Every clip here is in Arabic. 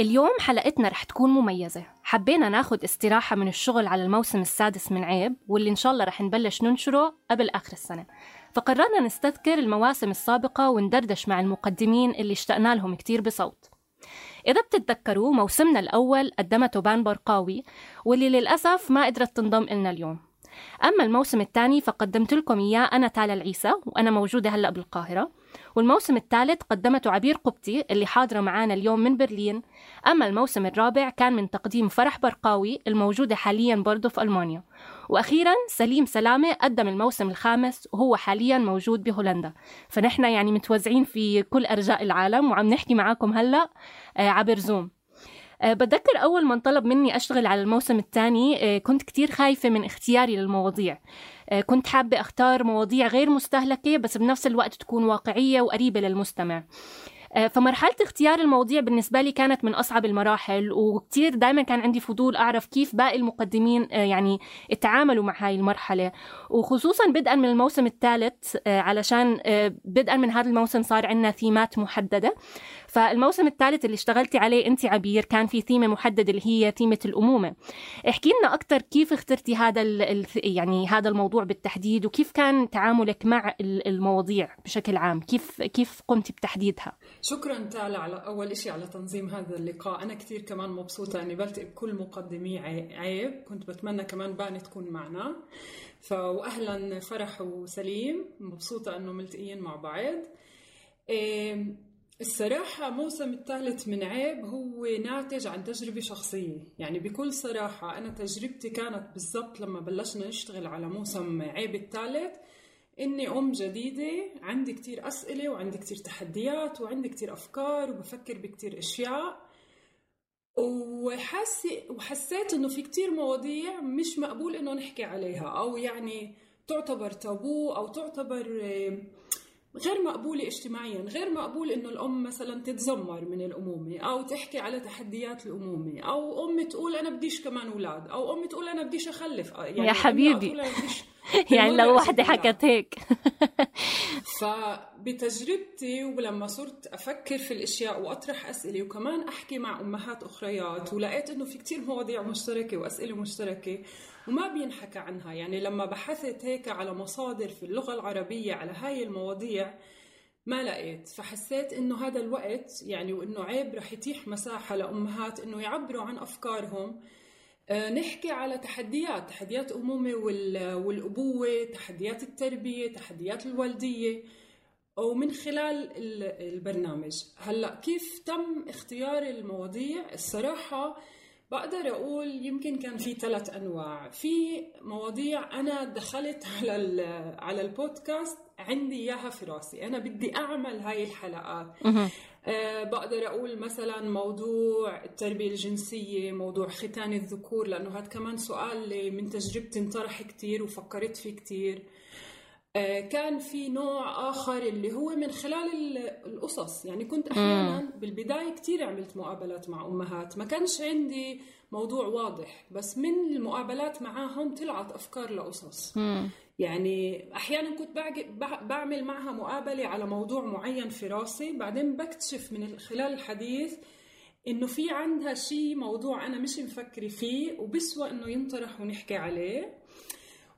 اليوم حلقتنا رح تكون مميزة. حبينا ناخد استراحة من الشغل على الموسم السادس من عيب واللي إن شاء الله رح نبلش ننشره قبل آخر السنة. فقررنا نستذكر المواسم السابقة وندردش مع المقدمين اللي اشتقنا لهم كتير بصوت. إذا بتتذكروا موسمنا الأول قدمته بان برقاوي واللي للأسف ما قدرت تنضم إلنا اليوم. أما الموسم الثاني فقدمت لكم إياه أنا تالا العيسى وأنا موجودة هلأ بالقاهرة. والموسم الثالث قدمته عبير قبطي اللي حاضرة معانا اليوم من برلين. أما الموسم الرابع كان من تقديم فرح برقاوي الموجودة حاليا برضه في ألمانيا. وأخيرا سليم سلامة قدم الموسم الخامس وهو حاليا موجود بهولندا. فنحن يعني متوزعين في كل أرجاء العالم وعم نحكي معاكم هلأ آه، عبر زوم بتذكر أول ما انطلب مني أشتغل على الموسم الثاني أه كنت كتير خايفة من اختياري للمواضيع. أه كنت حابة أختار مواضيع غير مستهلكة بس بنفس الوقت تكون واقعية وقريبة للمستمع. فمرحلة اختيار المواضيع بالنسبة لي كانت من أصعب المراحل وكتير دائما كان عندي فضول أعرف كيف باقي المقدمين يعني تعاملوا مع هاي المرحلة. وخصوصا بدءا من الموسم الثالث علشان بدءا من هذا الموسم صار عندنا ثيمات محددة. فالموسم الثالث اللي اشتغلتي عليه انت عبير كان في ثيمه محدده اللي هي ثيمه الأمومة. احكي لنا أكثر كيف اخترتي هذا يعني هذا الموضوع بالتحديد وكيف كان تعاملك مع المواضيع بشكل عام؟ كيف كيف قمتي بتحديدها؟ شكرا تالا على أول شيء على تنظيم هذا اللقاء. أنا كثير كمان مبسوطة إني بلتقي بكل مقدمي عيب. كنت بتمنى كمان باني تكون معنا. فاهلا فرح وسليم. مبسوطة إنه ملتقيين مع بعض. إيه الصراحة موسم الثالث من عيب هو ناتج عن تجربة شخصية. يعني بكل صراحة أنا تجربتي كانت بالضبط لما بلشنا نشتغل على موسم عيب الثالث إني أم جديدة عندي كتير أسئلة وعندي كتير تحديات وعندي كتير أفكار وبفكر بكتير أشياء. وحاسي وحسيت إنه في كتير مواضيع مش مقبول إنه نحكي عليها أو يعني تعتبر تابو أو تعتبر غير مقبولة اجتماعيا غير مقبول إنه الأم مثلا تتذمر من الأمومة أو تحكي على تحديات الأمومة أو أم تقول أنا بديش كمان أولاد أو أم تقول أنا بديش أخلف. يعني يا حبيبي. يعني لو وحدة حكت هيك. فبتجربتي ولما صرت أفكر في الأشياء وأطرح أسئلة وكمان أحكي مع أمهات أخريات ولقيت إنه في كتير مواضيع مشتركة وأسئلة مشتركة وما بينحكى عنها. يعني لما بحثت هيك على مصادر في اللغة العربية على هاي المواضيع ما لقيت. فحسيت إنه هذا الوقت يعني وإنه عيب رح يتيح مساحة لأمهات إنه يعبروا عن أفكارهم. آه، نحكي على تحديات تحديات أمومة والأبوة تحديات التربية تحديات الوالدية. ومن خلال البرنامج. هلأ كيف تم اختيار المواضيع؟ الصراحة بقدر أقول يمكن كان في ثلاث أنواع. في مواضيع أنا دخلت على على البودكاست عندي إياها في راسي. أنا بدي أعمل هاي الحلقات. أه بقدر أقول مثلا موضوع التربية الجنسية موضوع ختان الذكور لأنه هذا كمان سؤال من تجربتي انطرح كثير وفكرت فيه كثير كان في نوع آخر اللي هو من خلال القصص. يعني كنت أحيانا بالبداية كتير عملت مقابلات مع أمهات. ما كانش عندي موضوع واضح بس من المقابلات معاهم طلعت أفكار لقصص. يعني أحيانا كنت بعمل معها مقابلة على موضوع معين في راسي. بعدين بكتشف من خلال الحديث إنه في عندها شيء موضوع أنا مش مفكرة فيه وبسوى إنه ينطرح ونحكي عليه.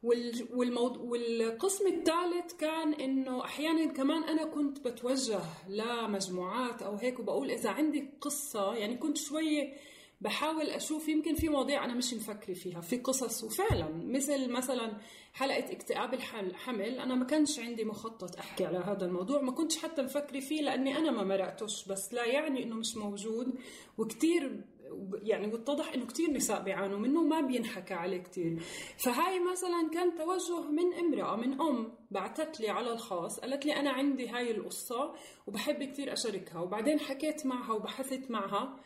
والموضوع والقسم الثالث كان إنه أحيانا كمان أنا كنت بتوجه لمجموعات أو هيك وبقول إذا عندي قصة يعني كنت شوي بحاول أشوف يمكن في مواضيع أنا مش مفكرة فيها في قصص. وفعلا مثل مثلا حلقة اكتئاب الحمل أنا ما كانش عندي مخطط أحكي على هذا الموضوع ما كنتش حتى مفكرة فيه لأني أنا ما مرقتش بس لا يعني إنه مش موجود. وكثير يعني واتضح إنه كثير نساء بيعانوا منه وما بينحكى عليه كثير فهاي مثلا كان توجه من امرأة من أم بعثت لي على الخاص قالت لي أنا عندي هاي القصة وبحب كثير أشاركها. وبعدين حكيت معها وبحثت معها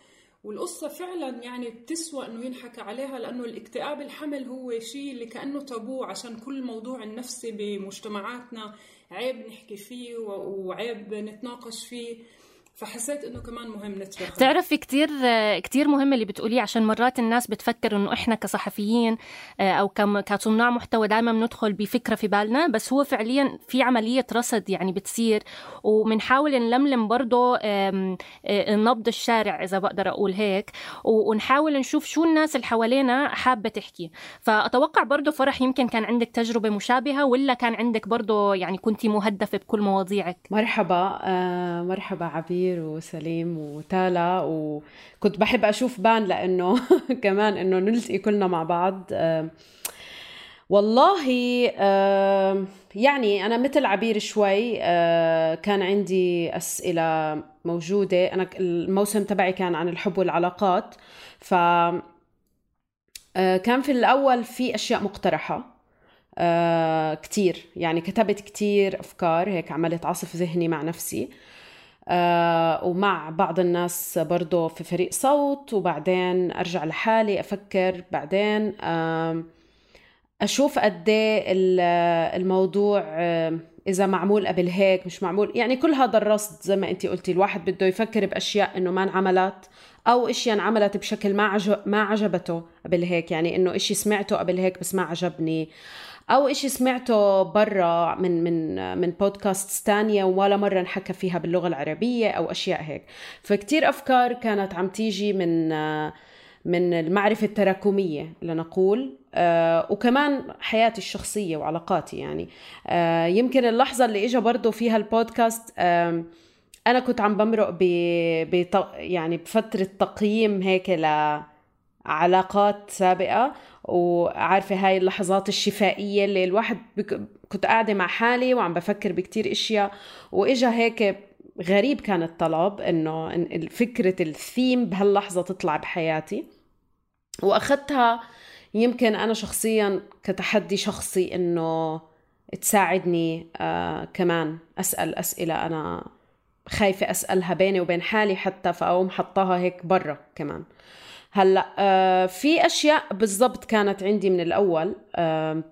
والقصة فعلا يعني بتسوى إنه ينحكى عليها لأنه الاكتئاب الحمل هو شيء اللي كأنه تابو عشان كل الموضوع النفسي بمجتمعاتنا عيب نحكي فيه وعيب نتناقش فيه. فحسيت إنه كمان مهم نترك بتعرفي كثير كثير مهم اللي بتقوليه عشان مرات الناس بتفكر إنه إحنا كصحفيين آه، أو كصناع محتوى دائما بندخل بفكرة في بالنا بس هو فعليا في عملية رصد يعني بتصير. وبنحاول نلملم برضه آه، نبض الشارع إذا بقدر أقول هيك. ونحاول نشوف شو الناس اللي حوالينا حابة تحكي. فأتوقع برضه فرح يمكن كان عندك تجربة مشابهة ولا كان عندك برضه يعني كنتي مهدفة بكل مواضيعك؟ مرحبا آه مرحبا عبير عبير وسليم وتالا وكنت بحب أشوف بان لأنه كمان إنه نلتقي كلنا مع بعض. والله يعني أنا مثل عبير شوي كان عندي أسئلة موجودة. أنا الموسم تبعي كان عن الحب والعلاقات. ف كان في الأول في أشياء مقترحة كتير. يعني كتبت كتير أفكار هيك عملت عصف ذهني مع نفسي. ومع بعض الناس برضو في فريق صوت وبعدين أرجع لحالي أفكر بعدين آه أشوف قد إيه الموضوع آه إذا معمول قبل هيك مش معمول. يعني كل هذا الرصد زي ما أنت قلتي الواحد بده يفكر بأشياء إنه ما انعملت أو أشياء انعملت بشكل ما عجب ما عجبته قبل هيك. يعني إنه إشي سمعته قبل هيك بس ما عجبني. أو إشي سمعته برا من من من بودكاست تانية ولا مرة انحكى فيها باللغة العربية أو أشياء هيك. فكتير أفكار كانت عم تيجي من من المعرفة التراكمية لنقول آه وكمان حياتي الشخصية وعلاقاتي يعني. آه يمكن اللحظة اللي إجا برضو فيها البودكاست آه أنا كنت عم بمرق ب... يعني بفترة تقييم هيك لعلاقات سابقة وعارفة هاي اللحظات الشفائية اللي الواحد بك... كنت قاعدة مع حالي وعم بفكر بكتير إشياء وإجا هيك غريب كان الطلب إنه فكرة الثيم بهاللحظة تطلع بحياتي. وأخذتها يمكن أنا شخصيا كتحدي شخصي إنه تساعدني آه كمان أسأل أسئلة أنا خايفة أسألها بيني وبين حالي حتى فأقوم حطاها هيك برا كمان. هلا آه في أشياء بالضبط كانت عندي من الأول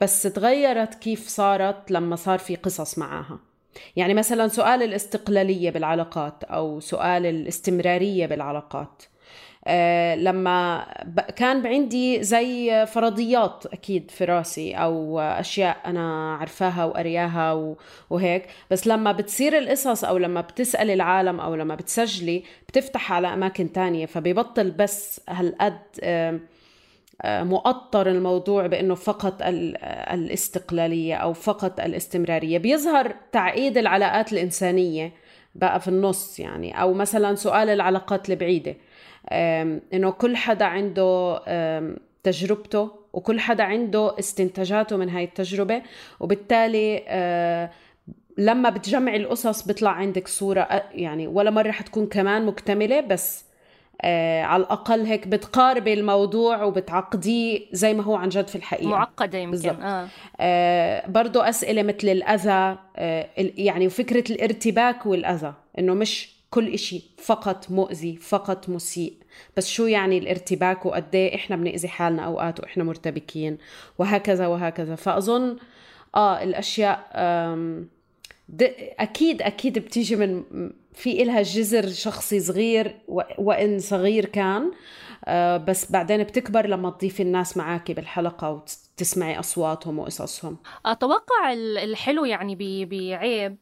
بس تغيرت كيف صارت لما صار في قصص معاها. يعني مثلا سؤال الاستقلالية بالعلاقات أو سؤال الاستمرارية بالعلاقات. لما كان عندي زي فرضيات أكيد في راسي أو أشياء أنا عرفاها وقرياها وهيك. بس لما بتصير القصص أو لما بتسالي العالم أو لما بتسجلي بتفتح على أماكن تانية فبيبطل بس هالقد آه، مؤطر الموضوع بإنه فقط الاستقلالية أو فقط الاستمرارية. بيظهر تعقيد العلاقات الإنسانية بقى في النص يعني. أو مثلا سؤال العلاقات البعيدة. إنه كل حدا عنده تجربته وكل حدا عنده استنتاجاته من هاي التجربة وبالتالي آه، لما بتجمعي القصص بيطلع عندك صورة يعني ولا مرة حتكون كمان مكتملة بس آه على الأقل هيك بتقاربي الموضوع وبتعقديه زي ما هو عن جد في الحقيقة معقدة يمكن بالزبط. آه. آه برضو أسئلة مثل الأذى آه يعني وفكرة الارتباك والأذى إنه مش كل إشي فقط مؤذي فقط مسيء. بس شو يعني الارتباك وقد إيه إحنا بنأذي حالنا أوقات وإحنا مرتبكين؟ وهكذا وهكذا. فأظن آه الأشياء أكيد أكيد بتيجي من في إلها جذر شخصي صغير وإن صغير كان آه بس بعدين بتكبر لما تضيفي الناس معك بالحلقة وتسمعي أصواتهم وقصصهم. أتوقع الحلو يعني بعيب آه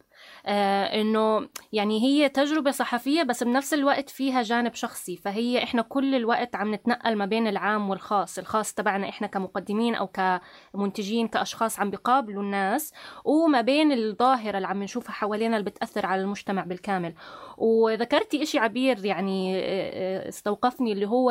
إنه يعني هي تجربة صحفية بس بنفس الوقت فيها جانب شخصي فهي إحنا كل الوقت عم نتنقل ما بين العام والخاص الخاص تبعنا إحنا كمقدمين أو كمنتجين كأشخاص عم بيقابلوا الناس وما بين الظاهرة اللي عم نشوفها حوالينا اللي بتأثر على المجتمع بالكامل. وذكرتي إشي عبير يعني آه، آه، استوقفني اللي هو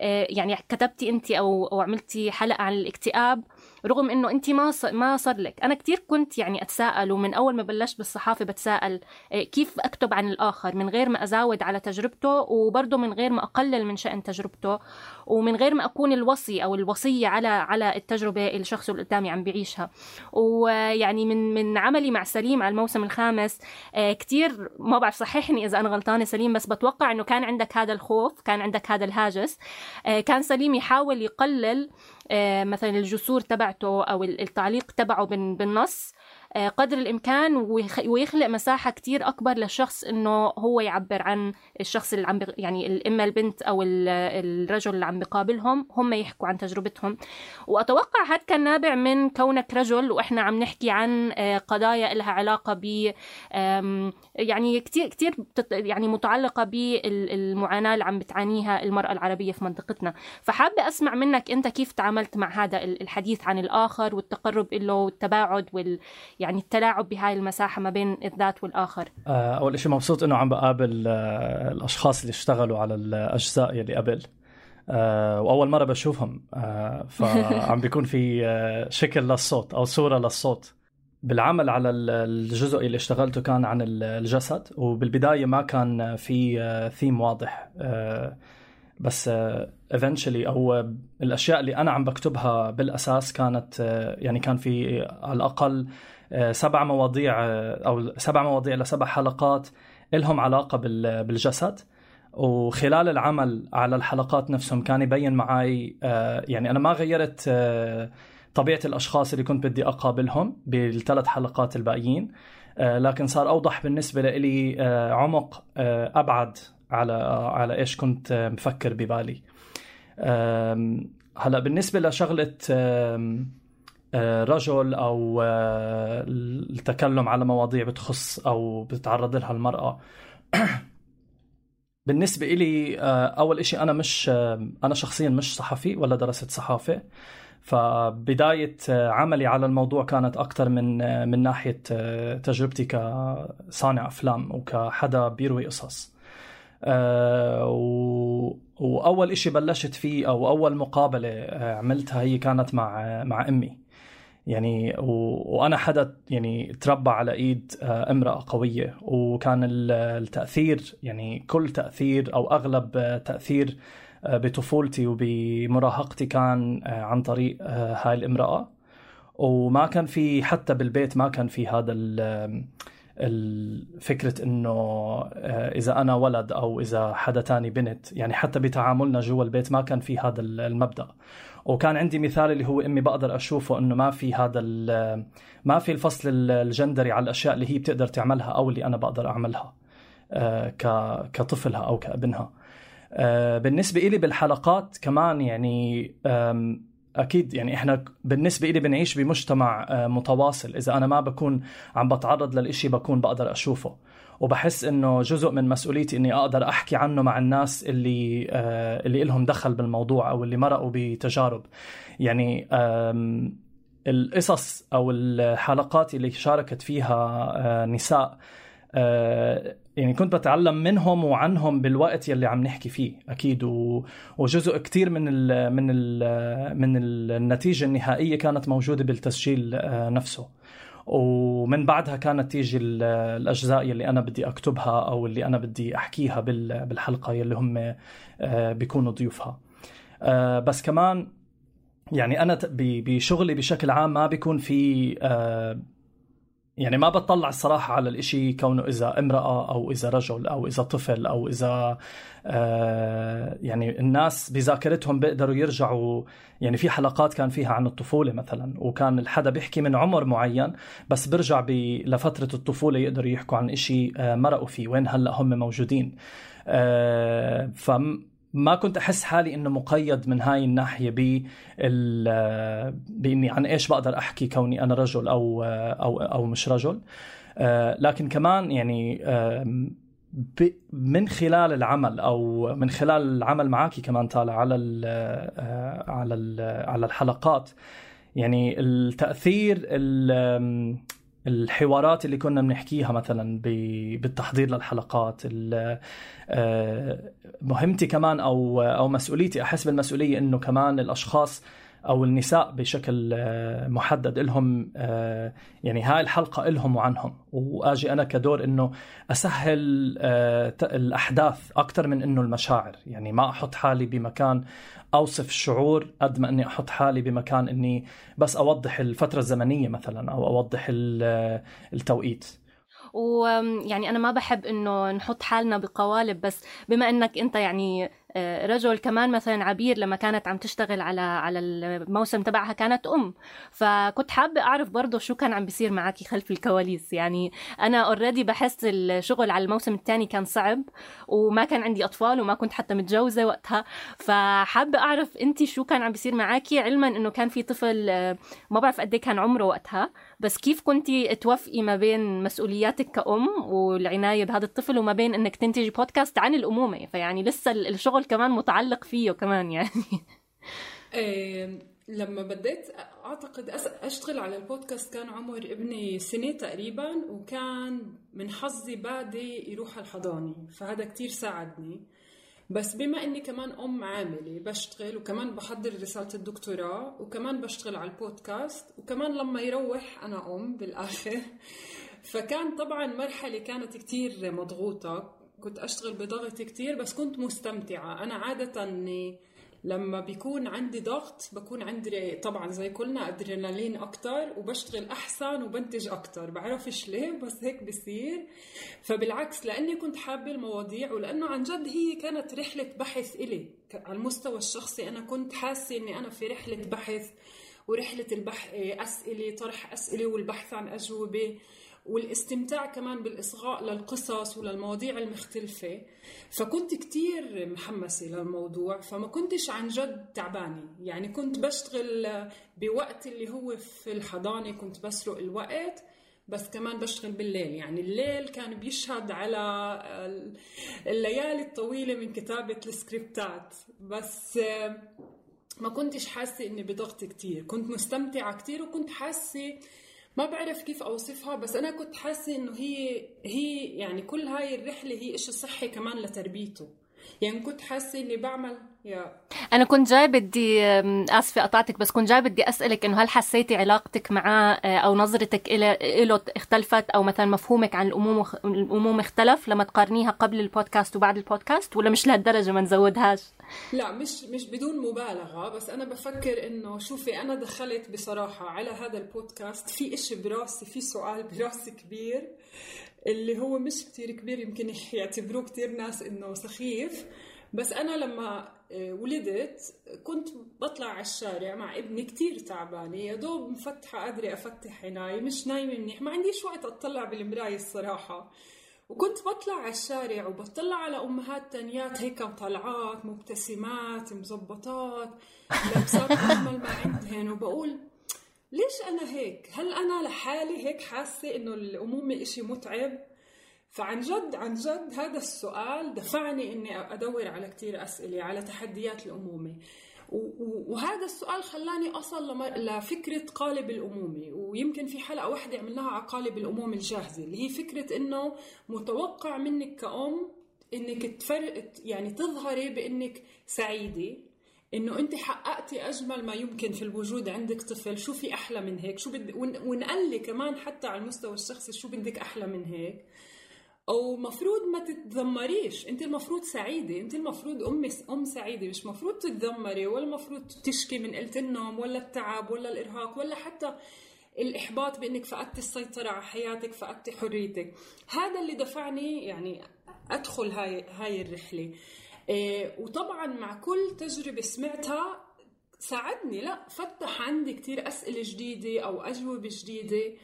آه، يعني كتبتي انت أو أو عملتي حلقة عن الاكتئاب رغم إنه انت ما ما صار لك. أنا كثير كنت يعني أتساءل ومن أول ما بلشت بالصحافة بتساءل كيف أكتب عن الآخر؟ من غير ما أزاود على تجربته وبرضه من غير ما أقلل من شأن تجربته ومن غير ما أكون الوصي أو الوصية على على التجربة الشخص اللي قدامي عم بيعيشها. ويعني من من عملي مع سليم على الموسم الخامس كثير ما بعرف صححني إذا أنا غلطانة سليم بس بتوقع إنه كان عندك هذا الخوف كان عندك هذا الهاجس. آه، كان سليم يحاول يقلل آه، مثلا الجسور تبعته أو التعليق تبعه بالنص. آه، قدر الإمكان ويخلق مساحة كتير أكبر للشخص إنه هو يعبر عن الشخص اللي عم يعني اما البنت أو الرجل اللي عم بقابلهم هم يحكوا عن تجربتهم. وأتوقع هذا كان نابع من كونك رجل وإحنا عم نحكي عن آه، قضايا لها علاقة ب يعني كتير كتير يعني متعلقة بالمعاناه اللي عم بتعانيها المرأة العربية في منطقتنا. فحابة أسمع منك أنت كيف تعاملت مع هذا الحديث عن الآخر والتقرب له والتباعد وال يعني التلاعب بهاي المساحة ما بين الذات والآخر. آه، أول شيء مبسوط إنه عم بقابل آه، الأشخاص اللي اشتغلوا على الأجزاء يلي قبل. آه، وأول مرة بشوفهم. فعم بيكون في شكل للصوت أو صورة للصوت. بالعمل على الجزء اللي اشتغلته كان عن الجسد وبالبداية ما كان في ثيم واضح. بس eventually أو الأشياء اللي أنا عم بكتبها بالأساس كانت يعني كان في على الأقل سبع مواضيع أو سبع مواضيع لسبع حلقات لهم علاقة بالجسد. وخلال العمل على الحلقات نفسهم كان يبين معي يعني أنا ما غيرت طبيعة الأشخاص اللي كنت بدي أقابلهم بالثلاث حلقات الباقيين. لكن صار أوضح بالنسبة لي عمق أبعد على على إيش كنت مفكر ببالي. هلا بالنسبة لشغلة آه، رجل أو آه، التكلم على مواضيع بتخص أو بتتعرض لها المرأة. بالنسبة إلي آه، أول إشي أنا مش أنا شخصيا مش صحفي ولا درست صحافة. فبداية عملي على الموضوع كانت أكثر من من ناحية تجربتي كصانع أفلام وكحدا بيروي قصص. وأول إشي بلشت فيه أو أول مقابلة عملتها هي كانت مع مع أمي. يعني و... وأنا حدا يعني تربى على إيد آه، امرأة قوية. وكان التأثير يعني كل تأثير أو أغلب تأثير آه، بطفولتي وبمراهقتي كان آه، عن طريق هاي الامرأة. وما كان في حتى بالبيت ما كان في هذا الفكرة إنه إذا أنا ولد أو إذا حدا تاني بنت. يعني حتى بتعاملنا جوا البيت ما كان في هذا المبدأ. وكان عندي مثال اللي هو إمي بقدر أشوفه إنه ما في هذا ما في الفصل الجندري على الأشياء اللي هي بتقدر تعملها أو اللي أنا بقدر أعملها آه، كطفلها أو كابنها. آه، بالنسبة لي بالحلقات كمان يعني أكيد يعني إحنا بالنسبة لي بنعيش بمجتمع آه، متواصل. إذا أنا ما بكون عم بتعرض للإشي بكون بقدر أشوفه. وبحس إنه جزء من مسؤوليتي إني أقدر أحكي عنه مع الناس اللي آه اللي لهم دخل بالموضوع أو اللي مرقوا بتجارب. يعني القصص أو الحلقات اللي شاركت فيها آه نساء آه يعني كنت بتعلم منهم وعنهم بالوقت يلي عم نحكي فيه أكيد. وجزء كثير من ال من ال من النتيجة النهائية كانت موجودة بالتسجيل آه، نفسه. ومن بعدها كانت تيجي الأجزاء اللي أنا بدي أكتبها أو اللي أنا بدي أحكيها بالحلقة اللي هم آه، بيكونوا ضيوفها. آه، بس كمان يعني أنا بشغلي بشكل عام ما بيكون في آه، يعني ما بطلع الصراحة على الإشي كونه إذا امرأة أو إذا رجل أو إذا طفل أو إذا آه يعني الناس بذاكرتهم بيقدروا يرجعوا يعني في حلقات كان فيها عن الطفولة مثلا وكان الحدا بيحكي من عمر معين بس برجع لفترة الطفولة يقدروا يحكوا عن إشي آه مرقوا فيه وين هلأ هم موجودين. آه فم ما كنت أحس حالي إنه مقيد من هاي الناحية ب بإني عن إيش بقدر أحكي كوني أنا رجل أو أو أو مش رجل. لكن كمان يعني من خلال العمل أو من خلال العمل معك كمان طالع على ال على ال على الحلقات. يعني التأثير الحوارات اللي كنا بنحكيها مثلا بالتحضير للحلقات مهمتي كمان أو أو مسؤوليتي أحس بالمسؤولية إنه كمان الأشخاص أو النساء بشكل آه، محدد لهم آه، يعني هاي الحلقة لهم وعنهم. وآجي أنا كدور إنه أسهل آه، الأحداث أكثر من إنه المشاعر. يعني ما أحط حالي بمكان أوصف الشعور قد ما إني أحط حالي بمكان إني بس أوضح الفترة الزمنية مثلا أو أوضح التوقيت. ويعني أنا ما بحب إنه نحط حالنا بقوالب بس بما إنك أنت يعني آه، رجل كمان مثلا عبير لما كانت عم تشتغل على على الموسم تبعها كانت أم. فكنت حابة أعرف برضه شو كان عم بيصير معك خلف الكواليس. يعني أنا اوريدي بحس الشغل على الموسم الثاني كان صعب وما كان عندي أطفال وما كنت حتى متجوزة وقتها. فحابة أعرف أنت شو كان عم بيصير معك علما إنه كان في طفل آه، ما بعرف قد إيه كان عمره وقتها. بس كيف كنتي توفقي ما بين مسؤولياتك كأم والعناية بهذا الطفل وما بين إنك تنتجي بودكاست عن الأمومة؟ فيعني لسه الشغل كمان متعلق فيه كمان يعني. إيه لما بديت أعتقد أشتغل على البودكاست كان عمر ابني سنة تقريبا وكان من حظي بادي يروح الحضانة فهذا كتير ساعدني. بس بما إني كمان أم عاملة بشتغل وكمان بحضر رسالة الدكتوراه وكمان بشتغل على البودكاست وكمان لما يروح أنا أم بالآخر. فكان طبعا مرحلة كانت كتير مضغوطة. كنت أشتغل بضغط كتير بس كنت مستمتعة. أنا عادة لما بيكون عندي ضغط بكون عندي طبعا زي كلنا ادرينالين أكتر وبشتغل أحسن وبنتج أكتر. بعرفش ليه بس هيك بصير فبالعكس لأني كنت حابة المواضيع ولأنه عن جد هي كانت رحلة بحث إلي. على المستوى الشخصي أنا كنت حاسة إني أنا في رحلة بحث ورحلة البحث أسئلة طرح أسئلة والبحث عن أجوبة. والاستمتاع كمان بالإصغاء للقصص وللمواضيع المختلفة. فكنت كتير محمسة للموضوع فما كنتش عن جد تعبانة. يعني كنت بشتغل بوقت اللي هو في الحضانة كنت بسرق الوقت بس كمان بشتغل بالليل. يعني الليل كان بيشهد على الليالي الطويلة من كتابة السكريبتات. بس ما كنتش حاسة إني بضغط كتير. كنت مستمتعة كتير وكنت حاسة ما بعرف كيف أوصفها بس أنا كنت حاسة إنه هي هي يعني كل هاي الرحلة هي إشي صحي كمان لتربيته. يعني كنت حاسة إني بعمل أنا كنت جاي بدي آسفة قطعتك بس كنت جاي بدي أسألك إنه هل حسيتي علاقتك معاه آه، أو نظرتك له اختلفت أو مثلا مفهومك عن الامومه الامومه اختلف لما تقارنيها قبل البودكاست وبعد البودكاست ولا مش لهالدرجة ما نزودهاش؟ لا مش مش بدون مبالغة بس أنا بفكر إنه شوفي أنا دخلت بصراحة على هذا البودكاست في إشي براسي في سؤال براسي كبير اللي هو مش كتير كبير يمكن يعتبروه كتير ناس إنه سخيف بس أنا لما ولدت كنت بطلع على الشارع مع ابني كتير تعبانة. يا دوب مفتحة قادرة أفتح عيناي مش نايمة منيح. ما عنديش وقت أطلع بالمراية الصراحة. وكنت بطلع على الشارع وبطلع على أمهات تانيات. هيك طلعات مبتسمات مزبطات لابسات أجمل ما عندهن. وبقول ليش أنا هيك؟ هل أنا لحالي هيك حاسة إنه الأمومة إشي متعب؟ فعن جد عن جد هذا السؤال دفعني إني أدور على كثير أسئلة على تحديات الأمومة. وهذا السؤال خلاني أصل لفكرة قالب الأمومة. ويمكن في حلقة واحدة عملناها على قالب الأمومة الجاهزة اللي هي فكرة إنه متوقع منك كأم إنك تفرق يعني تظهري بإنك سعيدة إنه أنت حققتي أجمل ما يمكن في الوجود عندك طفل شو في أحلى من هيك؟ شو بدي ونقلي كمان حتى على المستوى الشخصي شو بدك أحلى من هيك؟ أو مفروض ما تتذمريش. أنت المفروض سعيدة. أنت المفروض أم أم سعيدة. مش مفروض تتذمري ولا المفروض تشكي من قلة النوم ولا التعب ولا الإرهاق ولا حتى الإحباط بأنك فقدتي السيطرة على حياتك فقدتي حريتك. هذا اللي دفعني يعني أدخل هاي هاي الرحلة. إيه وطبعا مع كل تجربة سمعتها ساعدني. لا فتح عندي كثير أسئلة جديدة أو أجوبة جديدة.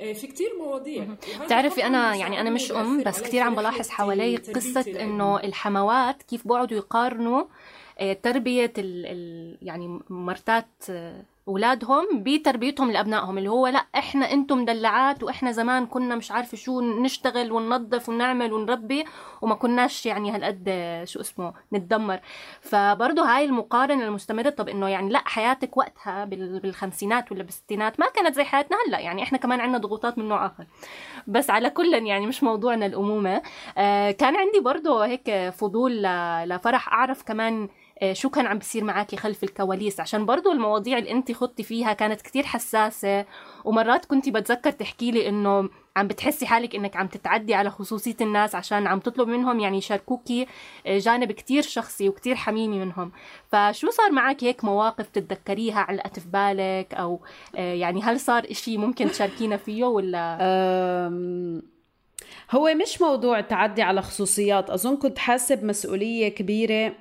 في كتير مواضيع. بتعرفي أنا يعني أنا مش أم بس كتير عم بلاحظ حوالي قصة إنه الحموات كيف بقعدوا يقارنوا آه، تربية ال ال يعني مرتات آه، اولادهم بتربيتهم لأبنائهم اللي هو لأ إحنا أنتم مدلعات وإحنا زمان كنا مش عارفة شو نشتغل وننظف ونعمل ونربي وما كناش يعني هالقد شو اسمه نتدمر. فبرضه هاي المقارنة المستمرة طب إنه يعني لأ حياتك وقتها بالخمسينات ولا بالستينات ما كانت زي حياتنا هلأ يعني إحنا كمان عندنا ضغوطات من نوع آخر. بس على كل يعني مش موضوعنا الأمومة. آه كان عندي برضه هيك فضول لفرح أعرف كمان شو كان عم بيصير معك خلف الكواليس؟ عشان برضو المواضيع اللي انت خضتي فيها كانت كتير حساسة. ومرات كنت بتذكر تحكي لي إنه عم بتحسي حالك إنك عم تتعدي على خصوصية الناس عشان عم تطلب منهم يعني يشاركوكي آه، جانب كتير شخصي وكتير حميمي منهم. فشو صار معك هيك مواقف تتذكريها علقت في بالك؟ أو آه، يعني هل صار إشي ممكن تشاركينا فيه ولا؟ هو مش موضوع تعدي على خصوصيات. أظن كنت حاسة بمسؤولية كبيرة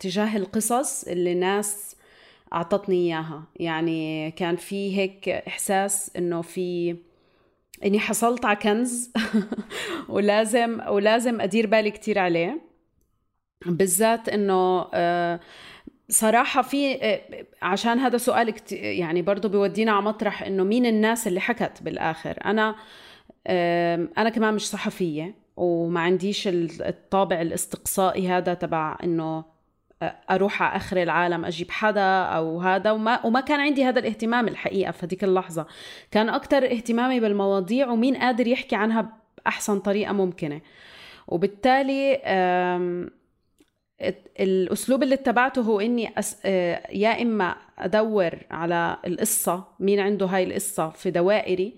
تجاه القصص اللي الناس أعطتني إياها. يعني كان في هيك إحساس إنه في إني حصلت على كنز ولازم ولازم أدير بالي كتير عليه. بالذات إنه أه صراحة في آه، عشان هذا سؤال يعني برضه بيودينا على مطرح إنه مين الناس اللي حكت بالآخر. أنا أنا كمان مش صحفية. وما عنديش الطابع الاستقصائي هذا تبع إنه أروح على آخر العالم أجيب حدا أو هذا وما وما كان عندي هذا الاهتمام الحقيقة في هذيك اللحظة. كان أكثر اهتمامي بالمواضيع ومين قادر يحكي عنها بأحسن طريقة ممكنة. وبالتالي الأسلوب اللي اتبعته هو إني أس... يا إما أدور على القصة مين عنده هاي القصة في دوائري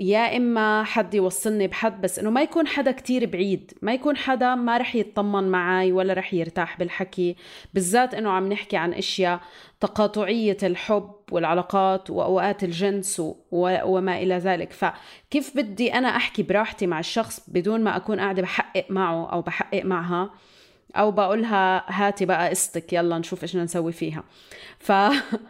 يا إما حد يوصلني بحد بس إنه ما يكون حدا كتير بعيد ما يكون حدا ما رح يطمن معي ولا رح يرتاح بالحكي. بالذات إنه عم نحكي عن أشياء تقاطعية الحب والعلاقات وأوقات الجنس وما إلى ذلك. فكيف بدي أنا أحكي براحتي مع الشخص بدون ما أكون قاعدة بحقق معه أو بحقق معها؟ أو بقولها هاتي بقى قصتك يلا نشوف إيش نسوي فيها. ف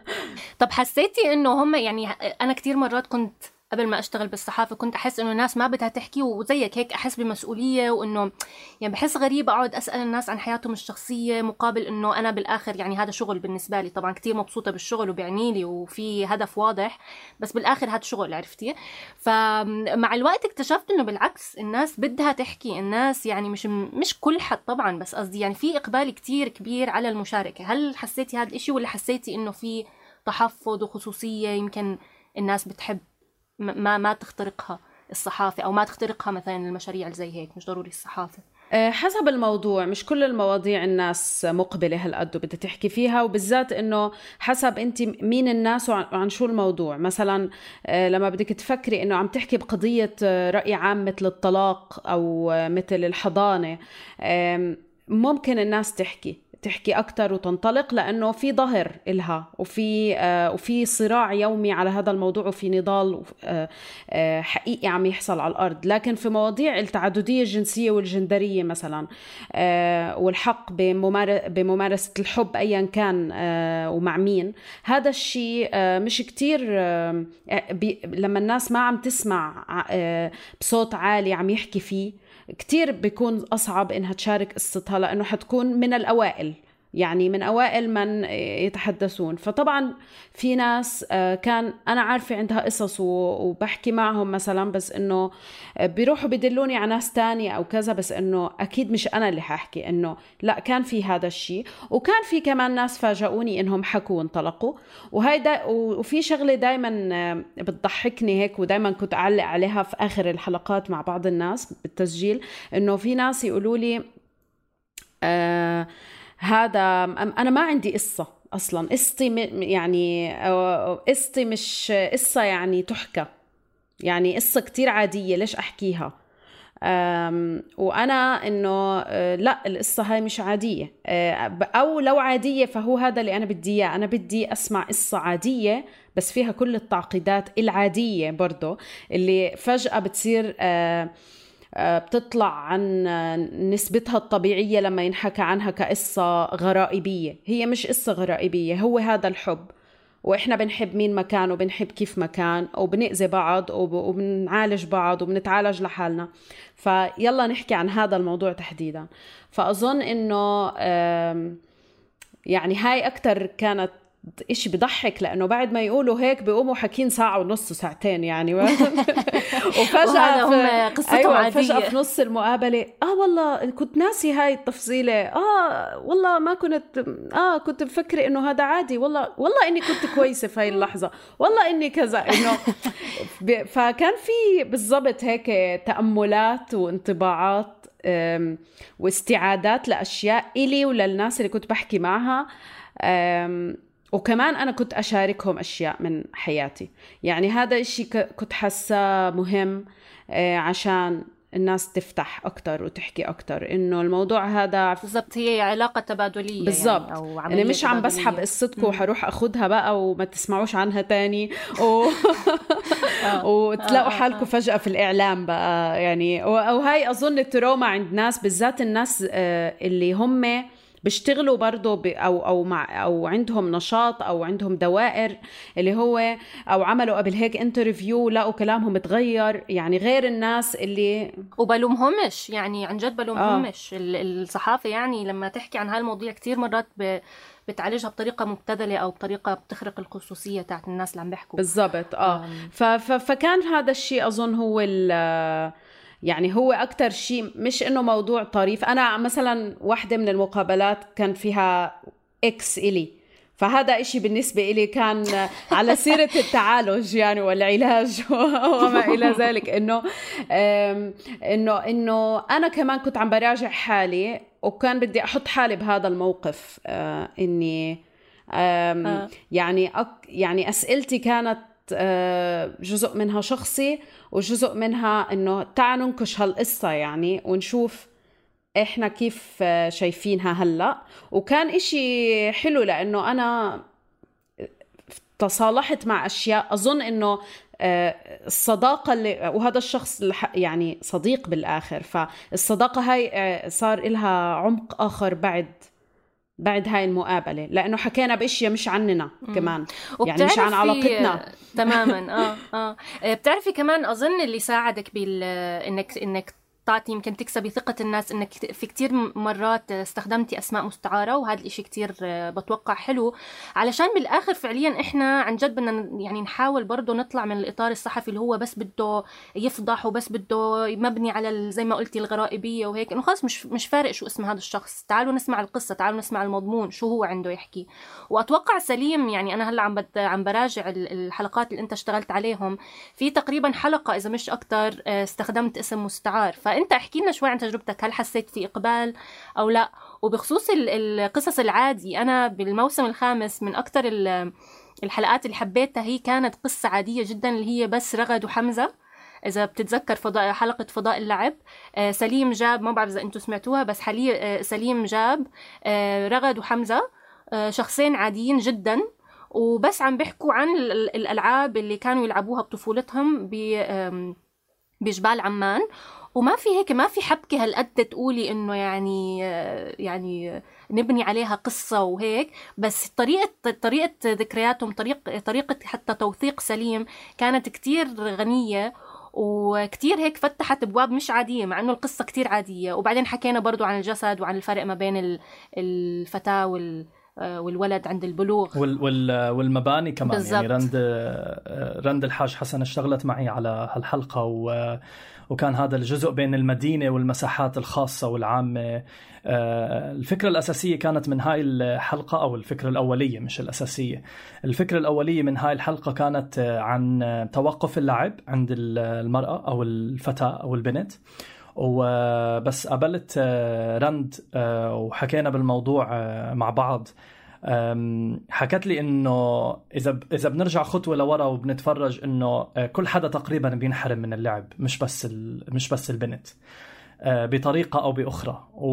طب حسيتي إنه هم يعني أنا كتير مرات كنت قبل ما أشتغل بالصحافة كنت أحس إنه الناس ما بدها تحكي وزيك هيك أحس بمسؤولية وإنه يعني بحس غريب أقعد أسأل الناس عن حياتهم الشخصية مقابل إنه أنا بالآخر يعني هذا شغل بالنسبة لي. طبعا كتير مبسوطة بالشغل وبيعني لي وفي هدف واضح بس بالآخر هذا شغل عرفتي؟ فمع الوقت اكتشفت إنه بالعكس الناس بدها تحكي الناس يعني مش مش كل حد طبعا بس قصدي يعني في إقبال كتير كبير على المشاركة. هل حسيتي هذا الشيء ولا حسيتي إنه في تحفظ وخصوصية يمكن الناس بتحب ما ما تخترقها الصحافة أو ما تخترقها مثلا المشاريع اللي زي هيك مش ضروري الصحافة. آه، حسب الموضوع مش كل المواضيع الناس مقبلة هالقد وبدها تحكي فيها وبالذات إنه حسب أنت مين الناس وعن شو الموضوع. مثلا آه، لما بدك تفكري إنه عم تحكي بقضية آه، رأي عام مثل الطلاق أو مثل الحضانة ممكن الناس تحكي. تحكي أكثر وتنطلق لأنه في ظهر إلها وفي آه وفي صراع يومي على هذا الموضوع وفي نضال آه آه حقيقي عم يحصل على الأرض. لكن في مواضيع التعددية الجنسية والجندرية مثلا آه والحق بممارسة الحب أيا كان آه ومع مين هذا الشيء آه مش كتير لما الناس ما عم تسمع بصوت عالي عم يحكي فيه كتير بيكون أصعب إنها تشارك قصتها لأنه حتكون من الأوائل. يعني من أوائل من يتحدثون. فطبعا في ناس آه، كان أنا عارفة عندها قصص وبحكي معهم مثلا بس إنه بيروحوا بدلوني على ناس تانية أو كذا بس إنه أكيد مش أنا اللي ححكي إنه لا كان في هذا الشيء. وكان في كمان ناس فاجئوني إنهم حكوا وانطلقوا. وهي دا وفي شغلة دايما آه، بتضحكني هيك ودايما كنت أعلق عليها في آخر الحلقات مع بعض الناس بالتسجيل. إنه في ناس يقولوا لي آه هذا أنا ما عندي قصة أصلا. قصتي يعني قصتي مش قصة يعني تحكى. يعني قصة كتير عادية ليش أحكيها؟ وأنا إنه أه، لا القصة هاي مش عادية. أه، أو لو عادية فهو هذا اللي أنا بدي إياه. أنا بدي أسمع قصة عادية بس فيها كل التعقيدات العادية برضه اللي فجأة بتصير آه، بتطلع عن نسبتها الطبيعية لما ينحكى عنها كقصة غرائبية. هي مش قصة غرائبية هو هذا الحب. وإحنا بنحب مين مكان وبنحب كيف مكان وبنأذي بعض وبنعالج بعض وبنتعالج لحالنا. فيلا نحكي عن هذا الموضوع تحديدا. فأظن إنه يعني هاي أكثر كانت إشي بضحك لأنه بعد ما يقولوا هيك بيقوموا حاكين ساعة ونص وساعتين يعني وفجأة هم قصتهم أيوة عادية. فجأة في نص المقابلة آه والله كنت ناسي هاي التفصيلة آه والله ما كنت آه كنت مفكرة إنه هذا عادي والله والله إني كنت كويسة في هاي اللحظة والله إني كذا. إنه فكان في بالضبط هيك تأملات وانطباعات واستعادات لأشياء إلي وللناس اللي كنت بحكي معها وكمان أنا كنت أشاركهم أشياء من حياتي. يعني هذا الشيء كنت حاساه مهم آه، عشان الناس تفتح أكتر وتحكي أكتر إنه الموضوع هذا بالضبط هي علاقة تبادلية بالضبط. يعني أو يعني مش عم بسحب قصتكم وحروح أخذها بقى وما تسمعوش عنها تاني. و... آه. وتلاقوا آه، حالكم فجأة في الإعلام بقى. يعني أو هاي أظن التروما عند ناس بالذات الناس اللي هم بيشتغلوا برضه ب... أو أو مع أو عندهم نشاط أو عندهم دوائر اللي هو أو عملوا قبل هيك interview لقوا كلامهم تغير يعني غير الناس اللي وبلومهمش يعني عن جد بلومهمش. آه. الصحافة يعني لما تحكي عن هالمواضيع كثير مرات ب... بتعالجها بطريقة مبتذلة أو بطريقة بتخرق الخصوصية تاعت الناس اللي عم بيحكوا. بالضبط آه. ف... ف... فكان هذا الشيء أظن هو ال... يعني هو أكتر شيء مش إنه موضوع طريف. أنا مثلا واحدة من المقابلات كان فيها إكس إلي. فهذا إشي بالنسبة إلي كان على سيرة التعالج يعني والعلاج وما إلى ذلك. إنه إنه إنه أنا كمان كنت عم براجع حالي وكان بدي أحط حالي بهذا الموقف آه، إني آه. يعني يعني أسئلتي كانت جزء منها شخصي وجزء منها إنه تعالوا ننكش هالقصة يعني ونشوف إحنا كيف آه، شايفينها هلأ. وكان إشي حلو لأنه أنا تصالحت مع أشياء. أظن إنه آه، الصداقة اللي وهذا الشخص يعني صديق بالآخر. فالصداقة هاي صار إلها عمق آخر بعد بعد هاي المقابلة لأنه حكينا بإشياء مش عننا كمان. يعني مش عن علاقتنا. تماما آه آه. بتعرفي كمان أظن اللي ساعدك بال إنك إنك تعطي يمكن تكسبي ثقة الناس إنك في كتير مرات استخدمتي أسماء مستعارة وهذا الإشي كتير بتوقع حلو. علشان بالاخر فعليا إحنا عن جد بدنا يعني نحاول برضه نطلع من الإطار الصحفي اللي هو بس بده يفضح وبس بده مبني على زي ما قلتي الغرائبية وهيك. إنه خلص مش مش فارق شو اسم هذا الشخص. تعالوا نسمع القصة تعالوا نسمع المضمون شو هو عنده يحكي. وأتوقع سليم يعني أنا هلأ عم عم براجع الحلقات اللي أنت اشتغلت عليهم. في تقريبا حلقة إذا مش أكثر آه، استخدمت اسم مستعار. ف فانت احكي لنا شوي عن تجربتك. هل حسيت في إقبال أو لا؟ وبخصوص القصص العادي أنا بالموسم الخامس من أكثر الحلقات اللي حبيتها هي كانت قصة عادية جدا اللي هي بس رغد وحمزة. إذا بتتذكر فضاء حلقة فضاء اللعب آه، سليم جاب ما بعرف إذا أنتم سمعتوها بس حاليا آه، سليم جاب آه، رغد وحمزة شخصين عاديين جدا. وبس عم بيحكوا عن الألعاب اللي كانوا يلعبوها بطفولتهم بجبال عمان وما في هيك ما في حبكة هالقد تقولي إنه يعني يعني نبني عليها قصة وهيك. بس طريقة طريقة ذكرياتهم طريق طريقة حتى توثيق سليم كانت كتير غنية. وكتير هيك فتحت ابواب مش عادية مع إنه القصة كتير عادية. وبعدين حكينا برضو عن الجسد وعن الفرق ما بين الفتاة وال والولد عند البلوغ. وال وال والمباني كمان. بالزبط. يعني رند رند الحاج حسن اشتغلت معي على هالحلقة و وكان هذا الجزء بين المدينة والمساحات الخاصة والعامة. آه، الفكرة الأساسية كانت من هاي الحلقة أو الفكرة الأولية مش الأساسية. الفكرة الأولية من هاي الحلقة كانت عن توقف اللعب عند المرأة أو الفتاة أو البنت. وبس قابلت آه، رند آه، وحكينا بالموضوع مع بعض. حكت لي إنه إذا إذا بنرجع خطوة لورا وبنتفرج إنه آه، كل حدا تقريبا بينحرم من اللعب مش بس مش بس البنت. آه، بطريقة أو بأخرى. و...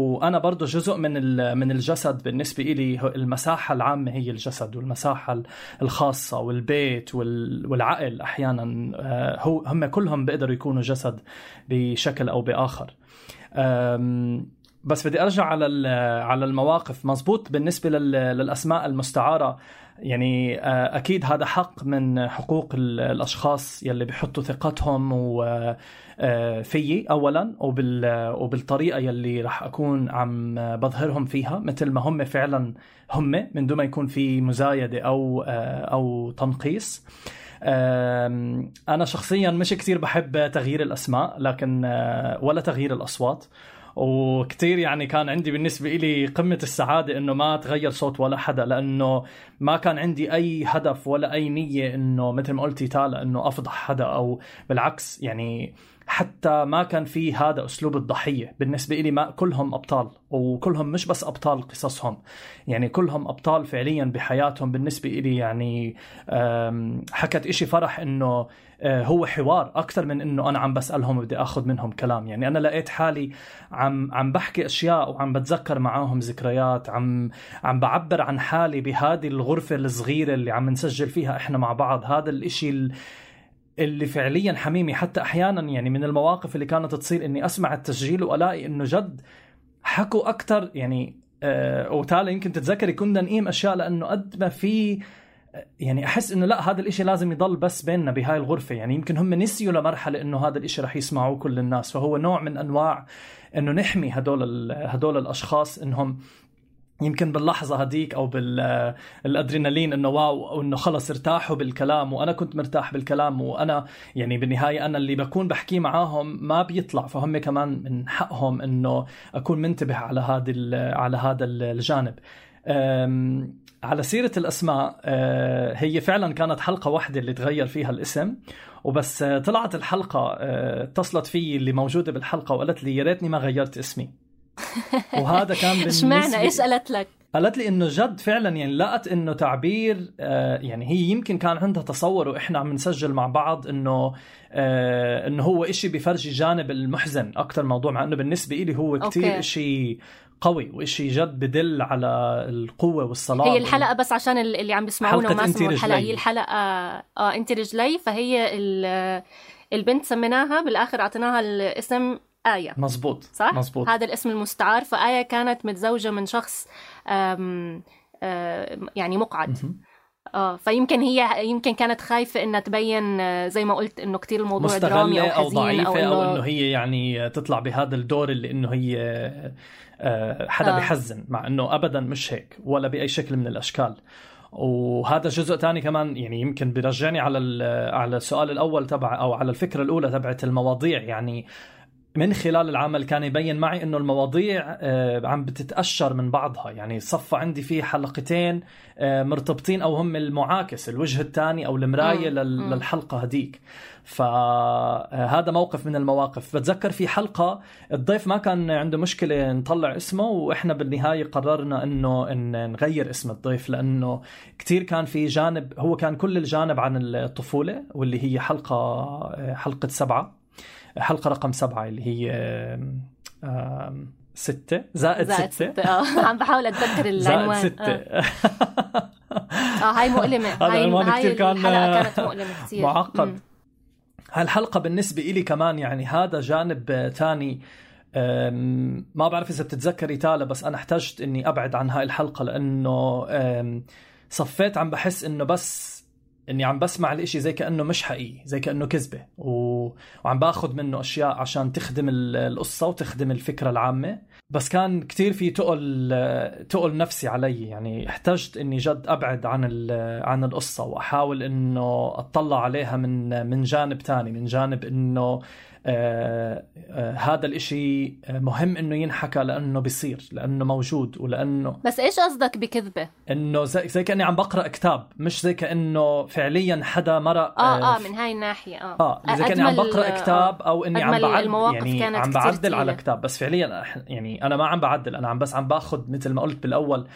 وأنا برضو جزء من من الجسد بالنسبة إلي المساحة العامة هي الجسد والمساحة الخاصة والبيت وال... والعقل أحيانا. آه، هو هم كلهم بيقدروا يكونوا جسد بشكل أو بآخر. بس بدي أرجع على على المواقف. مزبوط بالنسبة للأسماء المستعارة. يعني آه، أكيد هذا حق من حقوق الأشخاص يلي بيحطوا ثقتهم و آه، فيي اولا وبالطريقة يلي راح أكون عم بظهرهم فيها. مثل ما هم فعلا هم من دون ما يكون في مزايدة أو آه، أو تنقيص. أنا شخصيا مش كثير بحب تغيير الأسماء لكن ولا تغيير الأصوات. وكثير يعني كان عندي بالنسبة لي قمة السعادة إنه ما تغير صوت ولا حدا لأنه ما كان عندي أي هدف ولا أي نية إنه مثل ما قلتي تالا إنه أفضح حدا أو بالعكس يعني حتى ما كان في هذا أسلوب الضحية. بالنسبة لي ما كلهم أبطال وكلهم مش بس أبطال قصصهم. يعني كلهم أبطال فعليا بحياتهم. بالنسبة لي يعني حكت إشي فرح إنه آه، هو حوار أكثر من إنه أنا عم بسألهم وبدي آخذ منهم كلام. يعني أنا لقيت حالي عم عم بحكي أشياء وعم بتذكر معاهم ذكريات. عم عم بعبر عن حالي بهذه الغرفة الصغيرة اللي عم نسجل فيها إحنا مع بعض. هذا الإشي اللي فعليا حميمي. حتى أحيانا يعني من المواقف اللي كانت تصير إني أسمع التسجيل وألاقي إنه جد حكوا أكثر يعني آه وتالي يمكن تتذكري كنا نقيم أشياء لأنه قد ما في يعني أحس إنه لا هذا الإشي لازم يضل بس بيننا بهاي الغرفة. يعني يمكن هم نسيوا لمرحلة إنه هذا الإشي رح يسمعوه كل الناس. فهو نوع من أنواع إنه نحمي هدول هدول الأشخاص إنهم يمكن باللحظة هديك أو بالادرينالين إنه واو إنه خلص ارتاحوا بالكلام وأنا كنت مرتاح بالكلام وأنا يعني بالنهاية أنا اللي بكون بحكيه معاهم ما بيطلع. فهم كمان من حقهم إنه أكون منتبه على هذا على هذا الجانب. على سيرة الأسماء آه، هي فعلا كانت حلقة واحدة اللي تغير فيها الاسم وبس آه، طلعت الحلقة آه، اتصلت في اللي موجودة بالحلقة وقالت لي يا ريتني ما غيرت اسمي. وهذا كان بالنسبة اشمعنى إيش قالت لك؟ قالت لي إنه جد فعلا يعني لقت إنه تعبير يعني هي يمكن كان عندها تصور وإحنا عم نسجل مع بعض إنه إنه هو إشي بفرجي جانب المحزن أكثر موضوع مع إنه بالنسبة لي هو كثير إشي قوي وإشي جد بدل على القوة والصلاة هي الحلقة بس عشان اللي عم بيسمعونا وما سمعوا الحلقة. هي الحلقة آه انت رجلي فهي البنت سميناها بالآخر أعطيناها الاسم آية. مزبوط صح؟ مزبوط. هذا الاسم المستعار فآية كانت متزوجة من شخص آم آم يعني مقعد. آه فيمكن هي يمكن كانت خايفة إنها تبين آه، زي ما قلت إنه كثير الموضوع درامي أو أو ضعيفه أو انه, أو إنه هي يعني تطلع بهذا الدور اللي إنه هي آه، حدا آه. بحزن مع إنه ابدا مش هيك ولا بأي شكل من الأشكال. وهذا جزء ثاني كمان يعني يمكن بيرجعني على على السؤال الأول تبع أو على الفكرة الأولى تبعت المواضيع. يعني من خلال العمل كان يبين معي إنه المواضيع آه، عم بتتأشر من بعضها. يعني صفى عندي في حلقتين آه، مرتبطين أو هم المعاكس الوجه الثاني أو المراية للحلقة هديك فهذا موقف من المواقف. بتذكر في حلقة الضيف ما كان عنده مشكلة نطلع اسمه وإحنا بالنهاية قررنا إنه إن نغير اسم الضيف لأنه كثير كان في جانب هو كان كل الجانب عن الطفولة واللي هي حلقة آه، حلقة سبعة. حلقة رقم سبعة اللي هي ستة. زائد, زائد ستة, ستة. آه. عم بحاول أتذكر العنوان. زائد ستة. آه, آه هاي مؤلمة. هاي العنوان كثير كان الحلقة كانت مؤلمة كثير معقد. هالحلقة بالنسبة إلي كمان يعني هذا جانب ثاني ما بعرف إذا بتتذكري تالا بس أنا احتجت إني أبعد عن هاي الحلقة لأنه صفيت عم بحس إنه بس إني عم بسمع الإشي زي كأنه مش حقيقي زي كأنه كذبة. و... وعم باخذ منه أشياء عشان تخدم القصة وتخدم الفكرة العامة. بس كان كتير في تقل تقل نفسي علي. يعني احتجت إني جد أبعد عن عن القصة وأحاول إنه أطلع عليها من من جانب تاني من جانب إنه آه آه هذا الإشي مهم إنه ينحكى لأنه بيصير لأنه موجود ولأنه بس إيش قصدك بكذبة؟ إنه زي, زي كأني عم بقرأ كتاب مش زي كأنه فعليا حدا مرق آه آه, آه من هاي الناحية آه. آه زي كأني عم بقرأ كتاب أو إني عم بعد يعني كانت عم بعدل على كتاب بس فعليا يعني أنا ما عم بعدل أنا عم بس عم باخذ مثل ما قلت بالأول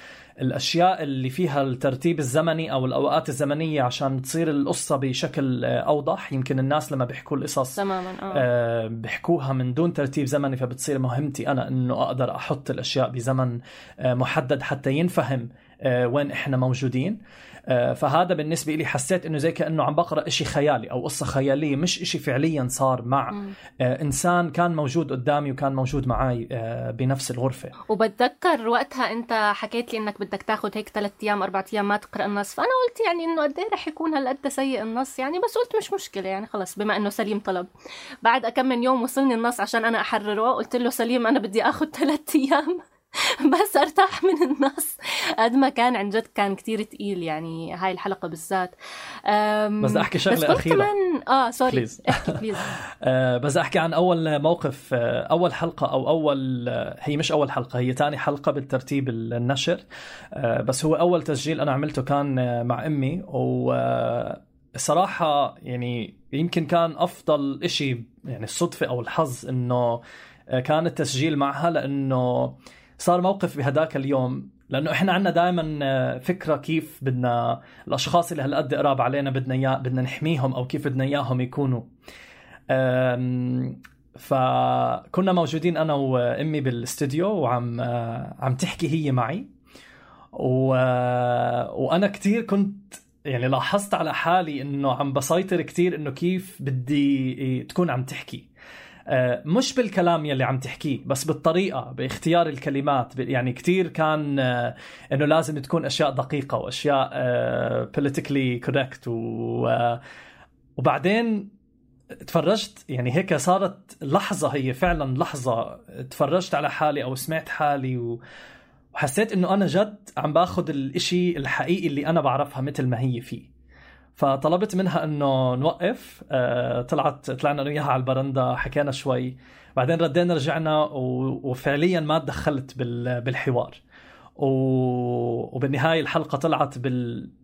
الأشياء اللي فيها الترتيب الزمني أو الأوقات الزمنية عشان تصير القصة بشكل أوضح يمكن الناس لما بيحكوا القصص تماما آه. آه بيحكوها من دون ترتيب زمني فبتصير مهمتي أنا إنه أقدر أحط الأشياء بزمن آه محدد حتى ينفهم وين إحنا موجودين فهذا بالنسبة لي حسيت إنه زي كأنه عم بقرأ إشي خيالي أو قصة خيالية مش إشي فعليا صار مع. م. إنسان كان موجود قدامي وكان موجود معي بنفس الغرفة. وبتذكر وقتها أنت حكيت لي إنك بدك تاخذ هيك ثلاث أيام أربع أيام ما تقرأ النص فأنا قلت يعني إنه قد إيه رح يكون هالقد سيء النص يعني بس قلت مش مشكلة يعني خلص بما إنه سليم طلب. بعد كم من يوم وصلني النص عشان أنا أحرره قلت له سليم أنا بدي اخذ ثلاث أيام. بس أرتاح من النص قد ما كان عن جد كان كتير تقيل يعني هاي الحلقة بالذات. بس أحكي شغلة بس أخيرة. كمان آه sorry please. احكي please آه بس أحكي عن أول موقف آه أول حلقة أو أول آه هي مش أول حلقة هي ثاني حلقة بالترتيب النشر. آه بس هو أول تسجيل أنا عملته كان آه، مع أمي و آه، صراحة يعني يمكن كان أفضل إشي يعني الصدفة أو الحظ إنه كان التسجيل معها لأنه صار موقف بهداك اليوم لأنه إحنا عندنا دائما آه، فكرة كيف بدنا الأشخاص اللي هالقد قراب علينا بدنا اياه بدنا نحميهم أو كيف بدنا إياهم يكونوا. فكنا موجودين أنا وأمي بالاستديو وعم آه، عم تحكي هي معي. و... وأنا كثير كنت يعني لاحظت على حالي إنه عم بسيطر كثير إنه كيف بدي تكون عم تحكي. آه، مش بالكلام يلي عم تحكيه بس بالطريقة باختيار الكلمات. يعني كثير كان آه، إنه لازم تكون أشياء دقيقة وأشياء politically آه، correct وبعدين تفرجت يعني هيك صارت لحظة هي فعلا لحظة تفرجت على حالي أو سمعت حالي وحسيت إنه أنا جد عم باخذ الإشي الحقيقي اللي أنا بعرفها مثل ما هي فيه. فطلبت منها إنه نوقف. آه، طلعت طلعنا أنا وياها على البرندة حكينا شوي. بعدين ردينا رجعنا وفعليا ما تدخلت بالحوار. وبالنهاية الحلقة طلعت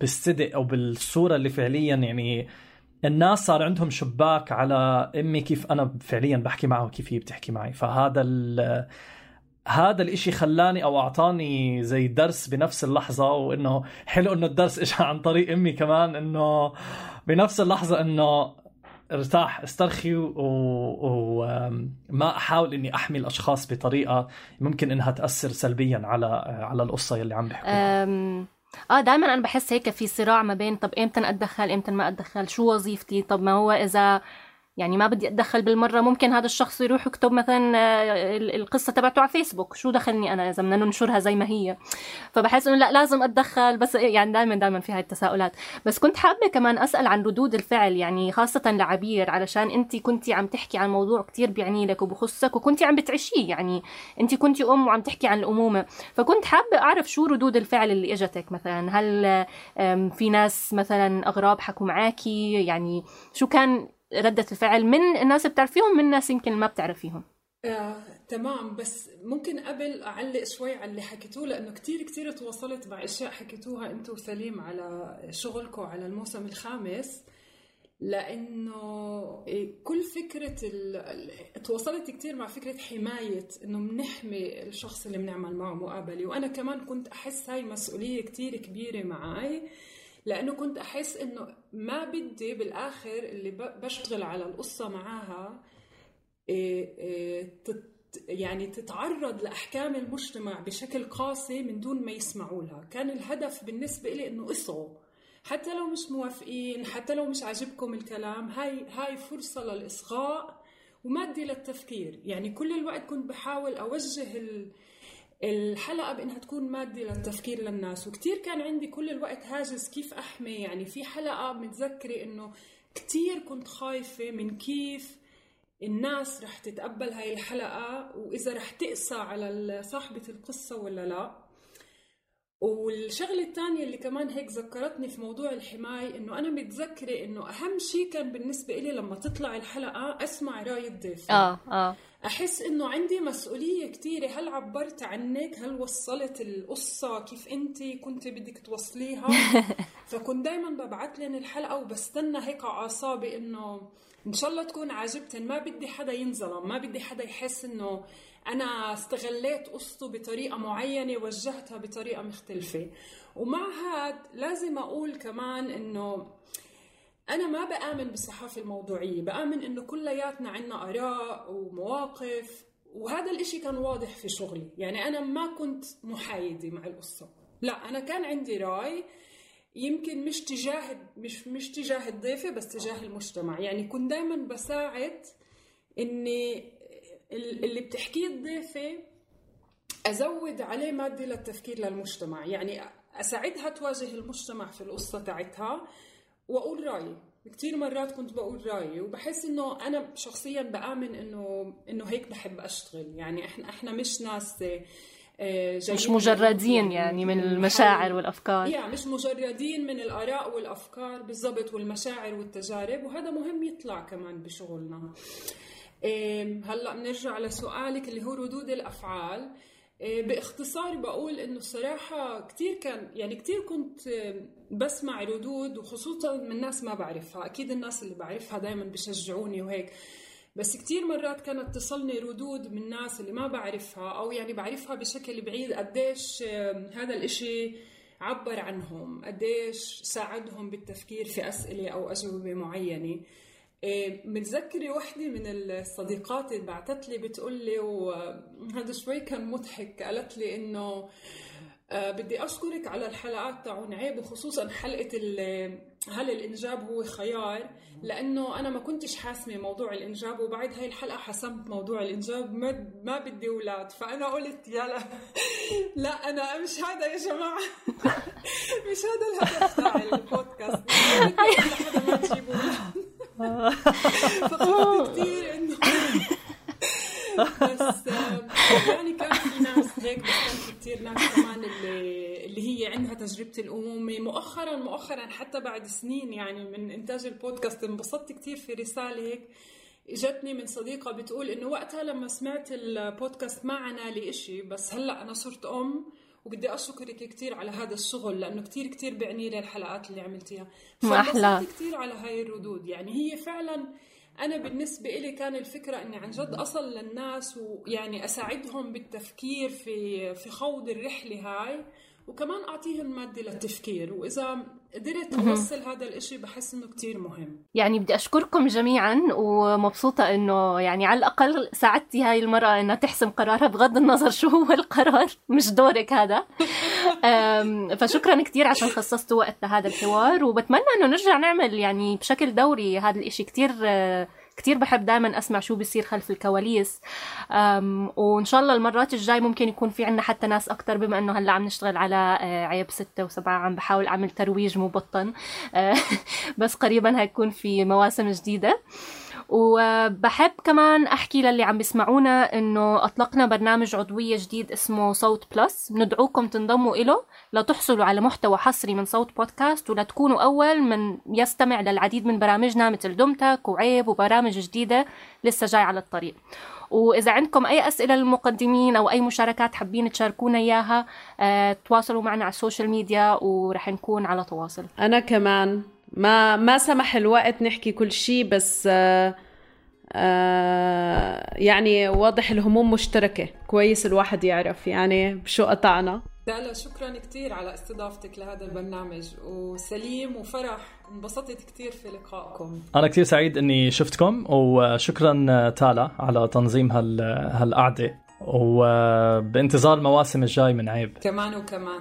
بالصدق أو بالصورة اللي فعليا يعني الناس صار عندهم شباك على إمي كيف أنا فعليا بحكي معها وكيف هي بتحكي معي. فهذا هذا الإشي خلاني أو أعطاني زي درس بنفس اللحظة وإنه حلو إنه الدرس اجى عن طريق أمي كمان إنه بنفس اللحظة إنه ارتاح استرخي وما. أحاول إني أحمي الأشخاص بطريقة ممكن إنها تأثر سلبيا على على القصة يلي عم بيحكوها آه دائما أنا بحس هيك في صراع ما بين طب إمتى أتدخل إمتى ما أتدخل شو وظيفتي طب ما هو إذا يعني ما بدي أتدخل بالمرة ممكن هذا الشخص يروح يكتب مثلا آه، القصة تبعته على فيسبوك. شو دخلني أنا إذا بدنا ننشرها زي ما هي؟ فبحس إنه لا لازم أتدخل. بس يعني دائما دائما في هاي التساؤلات. بس كنت حابة كمان أسأل عن ردود الفعل يعني خاصة لعبير علشان أنت كنتي عم تحكي عن موضوع كتير بيعني لك وبخصك وكنتي عم بتعيشيه. يعني أنت كنتي أم وعم تحكي عن الأمومة. فكنت حابة أعرف شو ردود الفعل اللي إجتك. مثلا هل في ناس مثلا أغراب حكوا معاكي؟ يعني شو كان ردة الفعل من الناس بتعرفيهم من ناس يمكن ما بتعرفيهم. آه، تمام. بس ممكن قبل أعلق شوي على اللي حكيتوه لأنه كتير كتير تواصلت مع اشياء حكيتوها أنتم وسليم على شغلكم على الموسم الخامس. لأنه كل فكرة تواصلت كثير مع فكرة حماية إنه بنحمي الشخص اللي بنعمل معه مقابلة. وأنا كمان كنت أحس هاي مسؤولية كثير كبيرة معي لأنه كنت أحس إنه ما بدي بالآخر اللي بشتغل على القصة معاها إيه، إيه، يعني تتعرض لأحكام المجتمع بشكل قاسي من دون ما يسمعوا لها. كان الهدف بالنسبة لي إنه اصغوا حتى لو مش موافقين حتى لو مش عاجبكم الكلام هاي هاي فرصة للإصغاء ومادي للتفكير. يعني كل الوقت كنت بحاول أوجه ال الحلقة بإنها تكون مادة للتفكير للناس وكتير كان عندي كل الوقت هاجس كيف أحمي يعني في حلقة متذكرة إنه كتير كنت خايفة من كيف الناس رح تتقبل هاي الحلقة وإذا رح تقسى على صاحبة القصة ولا لا. والشغلة الثانية اللي كمان هيك ذكرتني في موضوع الحماية إنه أنا متذكرة إنه أهم شيء كان بالنسبة لي لما تطلع الحلقة أسمع رأي الضيف. آه آه. أحس إنه عندي مسؤولية كثيره هل عبرت عنك؟ هل وصلت القصة كيف أنت كنت بدك توصليها؟ فكنت دائما ببعث لهم الحلقة وبستنى هيك أعصابي إنه إن شاء الله تكون عاجبتهم ما بدي حدا ينظلم ما بدي حدا يحس إنه أنا استغليت قصته بطريقة معينة وجهتها بطريقة مختلفة. ومع هذا لازم أقول كمان إنه أنا ما بآمن بالصحافة الموضوعية بآمن إنه كلياتنا عنا آراء ومواقف وهذا الإشي كان واضح في شغلي. يعني أنا ما كنت محايدة مع القصة. لا أنا كان عندي رأي يمكن مش تجاه مش مش تجاه الضيفة بس تجاه المجتمع. يعني كنت دائما بساعد إني اللي بتحكيه الضيفة أزود عليه مادة للتفكير للمجتمع. يعني أساعدها تواجه المجتمع في القصة تاعتها وأقول رأيي. كثير مرات كنت بقول رأيي وبحس إنه أنا شخصيا بآمن انه إنه هيك بحب أشتغل. يعني إحنا إحنا مش ناس آه، مش مجردين يعني من المشاعر والأفكار. يعني مش مجردين من الآراء والأفكار بالضبط والمشاعر والتجارب وهذا مهم يطلع كمان بشغلنا. هلأ بنرجع لسؤالك اللي هو ردود الأفعال. باختصار بقول إنه الصراحة كثير كان يعني كثير كنت بسمع ردود وخصوصا من ناس ما بعرفها. أكيد الناس اللي بعرفها دائما بشجعوني وهيك. بس كتير مرات كانت تصلني ردود من ناس اللي ما بعرفها أو يعني بعرفها بشكل بعيد قديش هذا الإشي عبر عنهم قديش ساعدهم بالتفكير في أسئلة أو أجوبة معينة. إيه، متذكرة وحدة من الصديقات اللي بعثت لي بتقول لي وهذا شوي كان مضحك. قالت لي إنه آه بدي أشكرك على الحلقات تاعون عيب وخصوصا حلقة هل الإنجاب هو خيار لأنه أنا ما كنتش حاسمة موضوع الإنجاب وبعد هاي الحلقة حسمت موضوع الإنجاب ما, ما بدي أولاد. فأنا قلت يلا لا أنا مش هذا يا جماعة. مش هذا الهدف تاع البودكاست. فخفت كثير انه بس يعني كان في ناس هيك بس كان في كثير ناس كمان اللي اللي هي عندها تجربة الأمومة. مؤخرا مؤخرا حتى بعد سنين يعني من إنتاج البودكاست انبسطت كثير في رسالة هيك. إجتني من صديقة بتقول إنه وقتها لما سمعت البودكاست ما عنا لي إشي بس هلأ أنا صرت أم. وبدي أشكرك كثير على هذا الشغل لأنه كثير كثير بعني لي الحلقات اللي عملتيها. أحلى. كثير على هاي الردود. يعني هي فعلا أنا بالنسبة إلي كان الفكرة إني عن جد أصل للناس ويعني أساعدهم بالتفكير في في خوض الرحلة هاي. وكمان أعطيهم مادة للتفكير. وإذا قدرت أوصل هذا الإشي بحس إنه كتير مهم. يعني بدي أشكركم جميعا ومبسوطة إنه يعني على الأقل ساعدتي هاي المراه انها تحسم قرارها بغض النظر شو هو القرار. مش دورك هذا. فشكرا كثير عشان خصصتوا وقت لهذا الحوار وبتمنى إنه نرجع نعمل يعني بشكل دوري هذا الإشي كثير كتير بحب دائما أسمع شو بيصير خلف الكواليس. وإن شاء الله المرات الجاي ممكن يكون في عنا حتى ناس أكثر بما إنه هلأ عم نشتغل على آه، عيب ستة وسبعة عم بحاول أعمل ترويج مبطن. آه، بس قريبا هيكون في مواسم جديدة. وبحب كمان أحكي للي عم بيسمعونا إنه أطلقنا برنامج عضوية جديد اسمه صوت بلس. ندعوكم تنضموا له لتحصلوا على محتوى حصري من صوت بودكاست ولتكونوا أول من يستمع للعديد من برامجنا مثل دمتك وعيب وبرامج جديدة لسه جاي على الطريق. وإذا عندكم أي أسئلة للمقدمين أو أي مشاركات حابين تشاركونا إياها آه تواصلوا معنا على السوشيال ميديا ورح نكون على تواصل. أنا كمان. ما ما سمح الوقت نحكي كل شيء بس آه آه يعني واضح الهموم مشتركة كويس الواحد يعرف يعني بشو قطعنا. لا لا شكرا كثير على استضافتك لهذا البرنامج وسليم وفرح. انبسطت كثير في لقائكم. أنا كثير سعيد إني شفتكم وشكرا تالا على تنظيم هال هالقعدة وبانتظار المواسم الجاي من عيب. كمان وكمان.